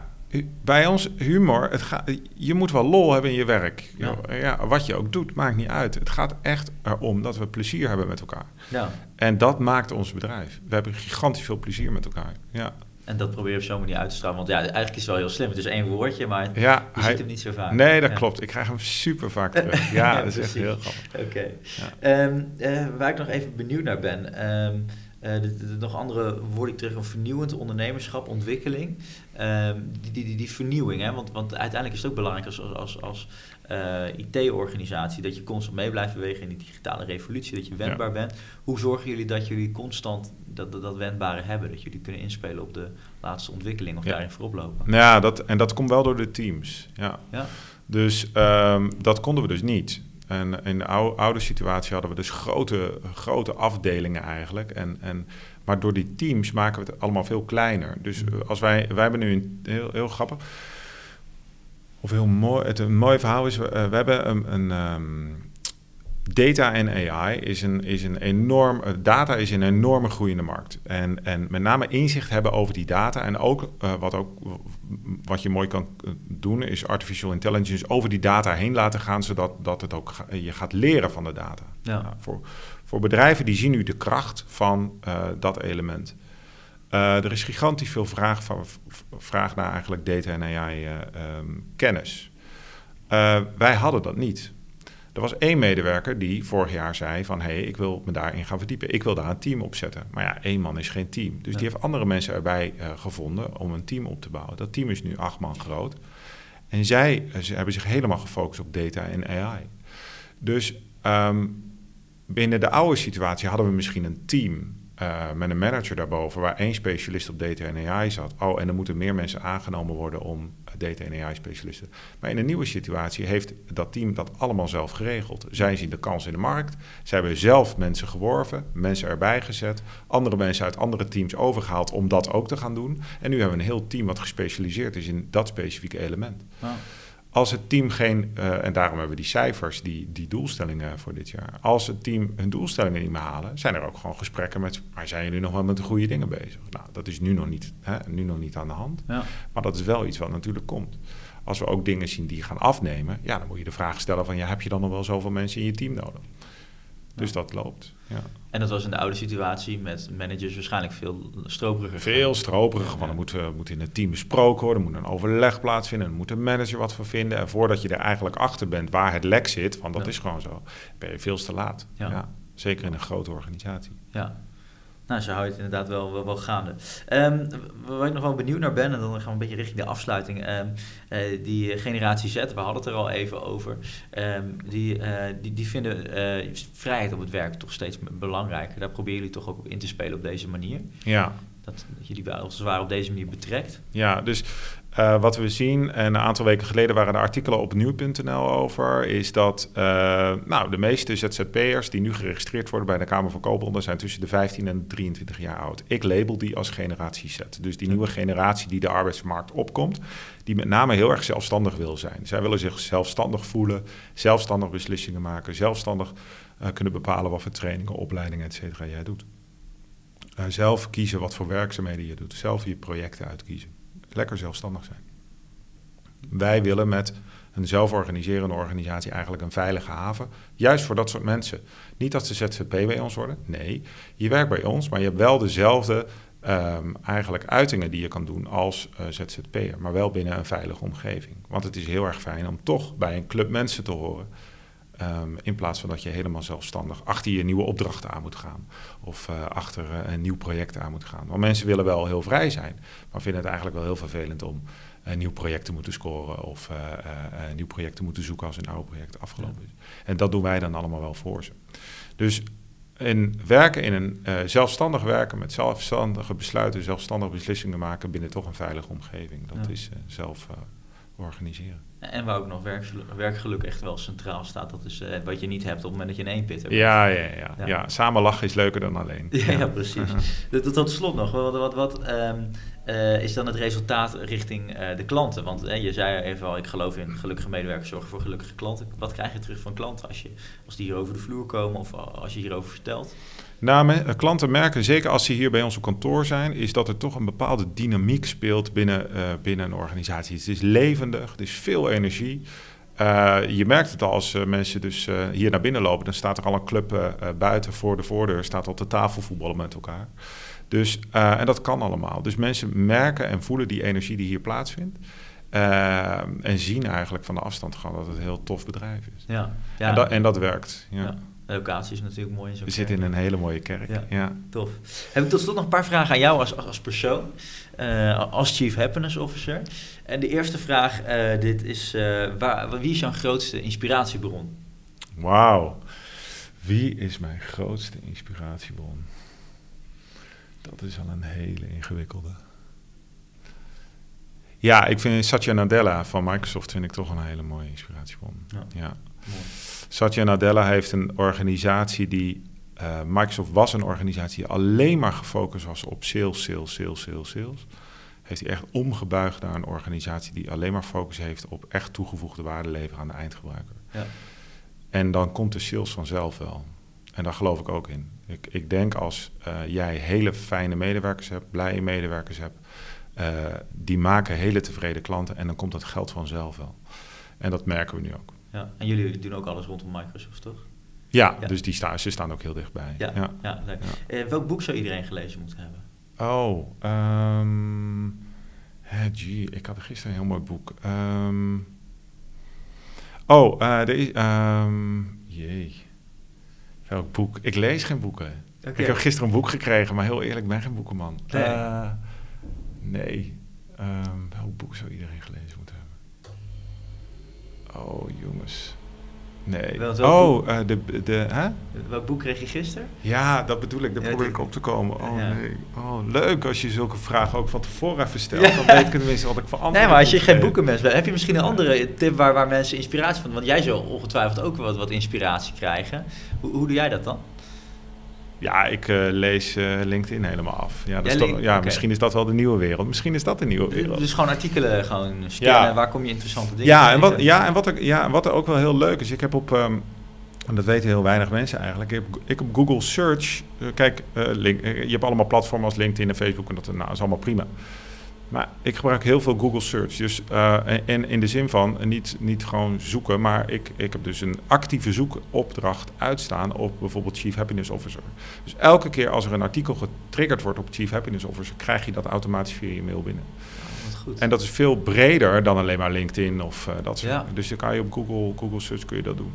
bij ons humor, het gaat, je moet wel lol hebben in je werk. Ja. Ja. wat je ook doet, maakt niet uit. Het gaat echt erom dat we plezier hebben met elkaar. Ja. En dat maakt ons bedrijf. We hebben gigantisch veel plezier met elkaar. Ja, En dat probeer je op zo'n manier uit te stralen. Want ja, eigenlijk is het wel heel slim. Het is één woordje, maar ja je ziet hem niet zo vaak. Nee, dat Ja. klopt. Ik krijg hem super vaak terug. Ja, Ja, dat is echt heel grappig. Oké. Ja. Ehm, eh, waar ik nog even benieuwd naar ben. ehm, eh, de, de- de nog andere woord ik terug, een vernieuwend ondernemerschap, ontwikkeling. Ehm, die, die, die, die vernieuwing, hè? Want, want uiteindelijk is het ook belangrijk als, als, als, als eh, IT-organisatie dat je constant mee blijft bewegen in die digitale revolutie, dat je wendbaar bent. Hoe zorgen jullie dat jullie constant dat, dat, dat wendbare hebben, dat jullie kunnen inspelen op de laatste ontwikkeling of Ja. daarin voorop lopen? Nou ja, dat, en dat komt wel door de teams. Ja. Ja, Dus ehm, dat konden we dus niet. En in de oude, oude situatie hadden we dus grote, grote afdelingen eigenlijk. En, en, maar door die teams maken we het allemaal veel kleiner. Dus eh, als wij, wij hebben nu een heel, heel grappig. Of heel mooi. Het een mooi verhaal is. eh, we hebben een. een ehm, data en AI is een, is een enorm. eh, data is een enorme groeiende markt. En, en met name inzicht hebben over die data. En ook eh, wat, ook wat je mooi kan eh, doen, is artificial intelligence over die data heen laten gaan, zodat dat het ook ga- je gaat leren van de data. Ja. Nou, voor, voor bedrijven die zien nu de kracht van eh, dat element. Eh, er is gigantisch veel vraag, van, vraag naar eigenlijk data en AI eh, ehm, kennis. Eh, wij hadden dat niet. Er was één medewerker die vorig jaar zei van... hé, hey, ik wil me daarin gaan verdiepen. Ik wil daar een team op zetten. Maar ja, één man is geen team. Dus Ja. die heeft andere mensen erbij gevonden om een team op te bouwen. Dat team is nu acht man groot. En zij ze hebben zich helemaal gefocust op data en AI. Dus ehm, binnen de oude situatie hadden we misschien een team... eh, met een manager daarboven, waar één specialist op data en AI zat. Oh, en er moeten meer mensen aangenomen worden om data en AI-specialisten. Maar in een nieuwe situatie heeft dat team dat allemaal zelf geregeld. Zij zien de kans in de markt. Zij hebben zelf mensen geworven, mensen erbij gezet, andere mensen uit andere teams overgehaald om dat ook te gaan doen. En nu hebben we een heel team wat gespecialiseerd is in dat specifieke element. Als het team geen, eh, en daarom hebben we die cijfers, die, die doelstellingen voor dit jaar. Als het team hun doelstellingen niet meer halen, zijn er ook gewoon gesprekken met, maar zijn jullie nog wel met de goede dingen bezig? Nou, dat is nu nog niet, hè, nu nog niet aan de hand. ja. Maar dat is wel iets wat natuurlijk komt. Als we ook dingen zien die gaan afnemen, ja, dan moet je de vraag stellen van, ja, heb je dan nog wel zoveel mensen in je team nodig? Dus dat loopt. Ja. En dat was in de oude situatie met managers waarschijnlijk veel stroperiger. Veel stroperiger, want er moet, eh, moet in het team besproken worden, er moet een overleg plaatsvinden, er moet een manager wat voor vinden. En voordat je er eigenlijk achter bent waar het lek zit, want dat Ja. is gewoon zo, ben je veel te laat. Ja. Ja. Zeker in een grote organisatie. Ja. Nou, zo hou je het inderdaad wel, wel, wel gaande. Ehm, waar ik nog wel benieuwd naar ben, en dan gaan we een beetje richting de afsluiting. ehm, eh, die generatie Z, we hadden het er al even over. ehm, die, eh, die, die vinden eh, vrijheid op het werk toch steeds belangrijker. Daar proberen jullie toch ook op in te spelen op deze manier. Ja, Dat, dat je die wel als het ware op deze manier betrekt. Ja, dus eh, wat we zien, en een aantal weken geleden waren er artikelen op nu.nl over, is dat eh, nou, de meeste ZZP'ers die nu geregistreerd worden bij de Kamer van Koophandel zijn tussen de 15 en 23 jaar oud. Ik label die als generatie Z. Dus die nieuwe generatie die de arbeidsmarkt opkomt, die met name heel erg zelfstandig wil zijn. Zij willen zich zelfstandig voelen, zelfstandig beslissingen maken, zelfstandig eh, kunnen bepalen wat voor trainingen, opleidingen, et cetera jij doet. Zelf kiezen wat voor werkzaamheden je doet, zelf je projecten uitkiezen lekker zelfstandig zijn. Wij willen met een zelforganiserende organisatie eigenlijk een veilige haven. Juist voor dat soort mensen. Niet dat ze ZZP bij ons worden. Nee, je werkt bij ons, maar je hebt wel dezelfde ehm, eigenlijk uitingen die je kan doen als eh, ZZP'er. Maar wel binnen een veilige omgeving. Want het is heel erg fijn om toch bij een club mensen te horen. Ehm, in plaats van dat je helemaal zelfstandig achter je nieuwe opdrachten aan moet gaan. Of eh, achter eh, een nieuw project aan moet gaan. Want mensen willen wel heel vrij zijn. Maar vinden het eigenlijk wel heel vervelend om een nieuw project te moeten scoren. Of eh, eh, een nieuw project te moeten zoeken als een oude project afgelopen is. En dat doen wij dan allemaal wel voor ze. Dus in werken in een eh, zelfstandig werken met zelfstandige besluiten, zelfstandige beslissingen maken binnen toch een veilige omgeving. Dat Ja. is eh, zelf eh, organiseren. En waar ook nog werkgeluk, werkgeluk echt wel centraal staat. Dat is eh, wat je niet hebt op het moment dat je in één pit hebt. Ja, ja, ja, Ja. ja. samen lachen is leuker dan alleen. Ja, ja, precies. tot, tot slot nog, wat, wat, wat ehm, eh, is dan het resultaat richting eh, de klanten? Want eh, je zei even al, ik geloof in gelukkige medewerkers zorgen voor gelukkige klanten. Wat krijg je terug van klanten als, je, als die hier over de vloer komen of als je hierover vertelt? Nou, eh, klanten merken, zeker als ze hier bij ons op kantoor zijn, is dat er toch een bepaalde dynamiek speelt binnen, eh, binnen een organisatie. Het is levendig, het is veel energie. Eh, je merkt het al als mensen dus hier naar binnen lopen, dan staat er al een club buiten voor de voordeur, staat op de tafel voetballen met elkaar. Dus, en dat kan allemaal. Dus mensen merken en voelen die energie die hier plaatsvindt. En zien eigenlijk van de afstand gewoon dat het een heel tof bedrijf is. Ja, ja. En, dat, en dat werkt. Ja. Ja. Locatie is natuurlijk mooi. We zitten in een hele mooie kerk. Ja. Ja. Tof. Heb ik tot slot nog een paar vragen aan jou als, als, als persoon, eh, als Chief Happiness Officer. En de eerste vraag, eh, dit is, eh, waar, wie is jouw grootste inspiratiebron? Wauw. Wie is mijn grootste inspiratiebron? Dat is al een hele ingewikkelde. Ja, ik vind Satya Nadella van Microsoft vind ik toch een hele mooie inspiratiebron. Ja. Ja. Mooi. Satya Nadella heeft een organisatie die... eh, Microsoft was een organisatie die alleen maar gefocust was op sales, sales, sales, sales, sales. Heeft hij echt omgebuigd naar een organisatie die alleen maar focus heeft op echt toegevoegde waarde leveren aan de eindgebruiker. Ja. En dan komt de sales vanzelf wel. En daar geloof ik ook in. Ik, ik denk als eh, jij hele fijne medewerkers hebt, blije medewerkers hebt, eh, die maken hele tevreden klanten en dan komt het geld vanzelf wel. En dat merken we nu ook. Ja. En jullie doen ook alles rondom Microsoft, toch? Ja, Ja. dus die staan, ze staan ook heel dichtbij. Ja, ja. ja. leuk. Eh, welk boek zou iedereen gelezen moeten hebben? Oh, ehm hè, gee, ik had gisteren een heel mooi boek. Ehm, oh, eh, er is, ehm, jee, welk boek? Ik lees geen boeken. Ik heb gisteren een boek gekregen, maar heel eerlijk, ik ben geen boekenman. Nee. Eh, nee. Welk boek zou iedereen gelezen moeten hebben? Oh, jongens. Nee. Oh, eh, de, de, hè? Welk boek kreeg je gisteren? Ja, dat bedoel ik. Daar Ja, probeer ik op te komen. Oh Ja. nee. Oh, leuk als je zulke vragen ook van tevoren even stelt. Ja. Dan weet ik tenminste wat ik voor antwoord Nee, maar als je geen boekenmens bent, heb je misschien een andere tip waar, waar mensen inspiratie van... Want jij zal ongetwijfeld ook wat, wat inspiratie krijgen. Hoe, hoe doe jij dat dan? Ja, ik eh, lees eh, LinkedIn helemaal af. Ja, dat Ja, is toch- ja misschien is dat wel de nieuwe wereld. Misschien is dat de nieuwe wereld. Dus gewoon artikelen gewoon. Ja. Waar kom je interessante dingen Ja, en wat, ja, en wat, er, ja, wat er ook wel heel leuk is, ik heb op, ehm, en dat weten heel weinig mensen eigenlijk, ik heb, ik op Google Search, eh, kijk, link, je hebt allemaal platformen als LinkedIn en Facebook en dat nou, is allemaal prima. Maar ik gebruik heel veel Google Search. Dus, eh, en, in de zin van niet, niet gewoon zoeken, maar ik, ik heb dus een actieve zoekopdracht uitstaan op bijvoorbeeld Chief Happiness Officer. Dus elke keer als er een artikel getriggerd wordt op Chief Happiness Officer, krijg je dat automatisch via je mail binnen. Wat goed. En dat is veel breder dan alleen maar LinkedIn of eh, dat soort Ja. Dus dan kan je op Google, Google Search kun je dat doen.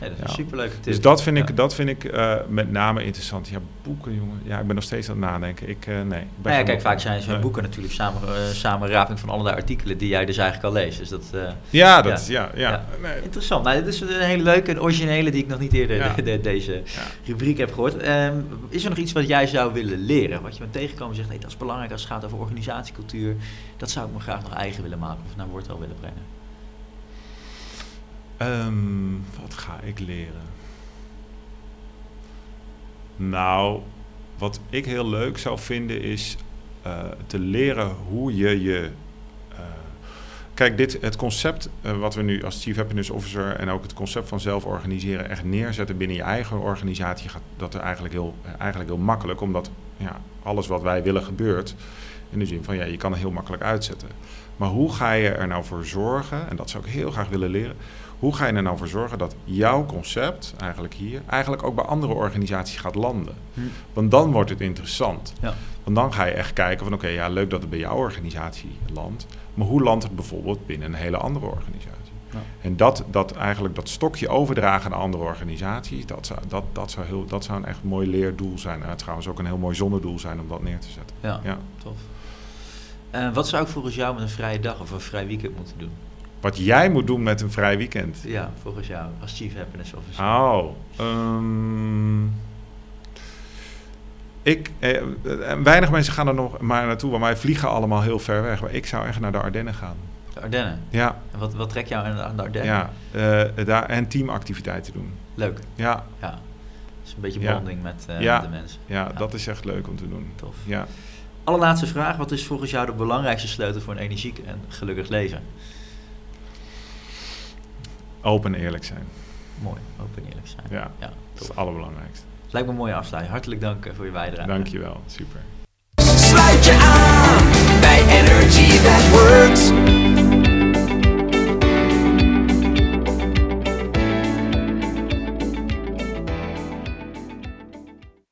Dat is Ja. een superleuke tip. Dus dat vind Ja. ik, dat vind ik eh, met name interessant. Ja, boeken, jongen. Ja, ik ben nog steeds aan het nadenken. Ik, eh, nee. Nou ja, kijk, vaak zijn nee. boeken natuurlijk samen, eh, samenraping van allerlei artikelen die jij dus eigenlijk al leest. Dus dat, Ja, dat Ja. is, ja. Nee. interessant. Nou, dit is een hele leuke en originele die ik nog niet eerder Ja. de- de- deze rubriek heb gehoord. Ehm, is er nog iets wat jij zou willen leren? Wat je bent tegengekomen en zegt, hey, dat is belangrijk als het gaat over organisatiecultuur. Dat zou ik me graag nog eigen willen maken of naar woord wel willen brengen. Ehm, wat ga ik leren? Nou, wat ik heel leuk zou vinden is eh, te leren hoe je je. eh, kijk, dit, het concept eh, wat we nu als Chief Happiness Officer en ook het concept van zelf organiseren echt neerzetten binnen je eigen organisatie, gaat dat er eigenlijk heel, eigenlijk heel makkelijk, omdat ja, alles wat wij willen gebeurt. In de zin van ja, je kan het heel makkelijk uitzetten. Maar hoe ga je er nou voor zorgen, en dat zou ik heel graag willen leren, hoe ga je er nou voor zorgen dat jouw concept, eigenlijk hier, eigenlijk ook bij andere organisaties gaat landen? Want dan wordt het interessant. Ja. Want dan ga je echt kijken van oké, ja, leuk dat het bij jouw organisatie landt. Maar hoe landt het bijvoorbeeld binnen een hele andere organisatie? Ja. En dat, dat eigenlijk dat stokje overdragen aan andere organisaties, dat zou, dat, dat zou, heel, dat zou een echt mooi leerdoel zijn. En het trouwens ook een heel mooi zonnedoel zijn om dat neer te zetten. Ja, Ja. tof. Eh, wat zou ik volgens jou met een vrije dag of een vrij weekend moeten doen? Wat jij moet doen met een vrij weekend. Ja, volgens jou als Chief Happiness Officer. Oh, ehm, ik, eh, eh, weinig mensen gaan er nog maar naartoe, want wij vliegen allemaal heel ver weg. Maar ik zou echt naar de Ardennen gaan. De Ardennen. Ja, En wat, wat trek jou aan de- Ardennen? ja eh, daar, en teamactiviteiten doen. Leuk. Ja, Ja. Dus een beetje Ja. bonding met, Ja. met de mensen. ja, dat is echt leuk om te doen. Tof. Ja. Allerlaatste vraag. Wat is volgens jou de belangrijkste sleutel voor een energiek en gelukkig leven? Open en eerlijk zijn. Mooi. Open en eerlijk zijn. Ja, Ja, dat is het allerbelangrijkste. Lijkt me een mooie afsluiting. Hartelijk dank eh, voor je bijdrage. Dankjewel, super. Sluit je aan bij Energy That Works.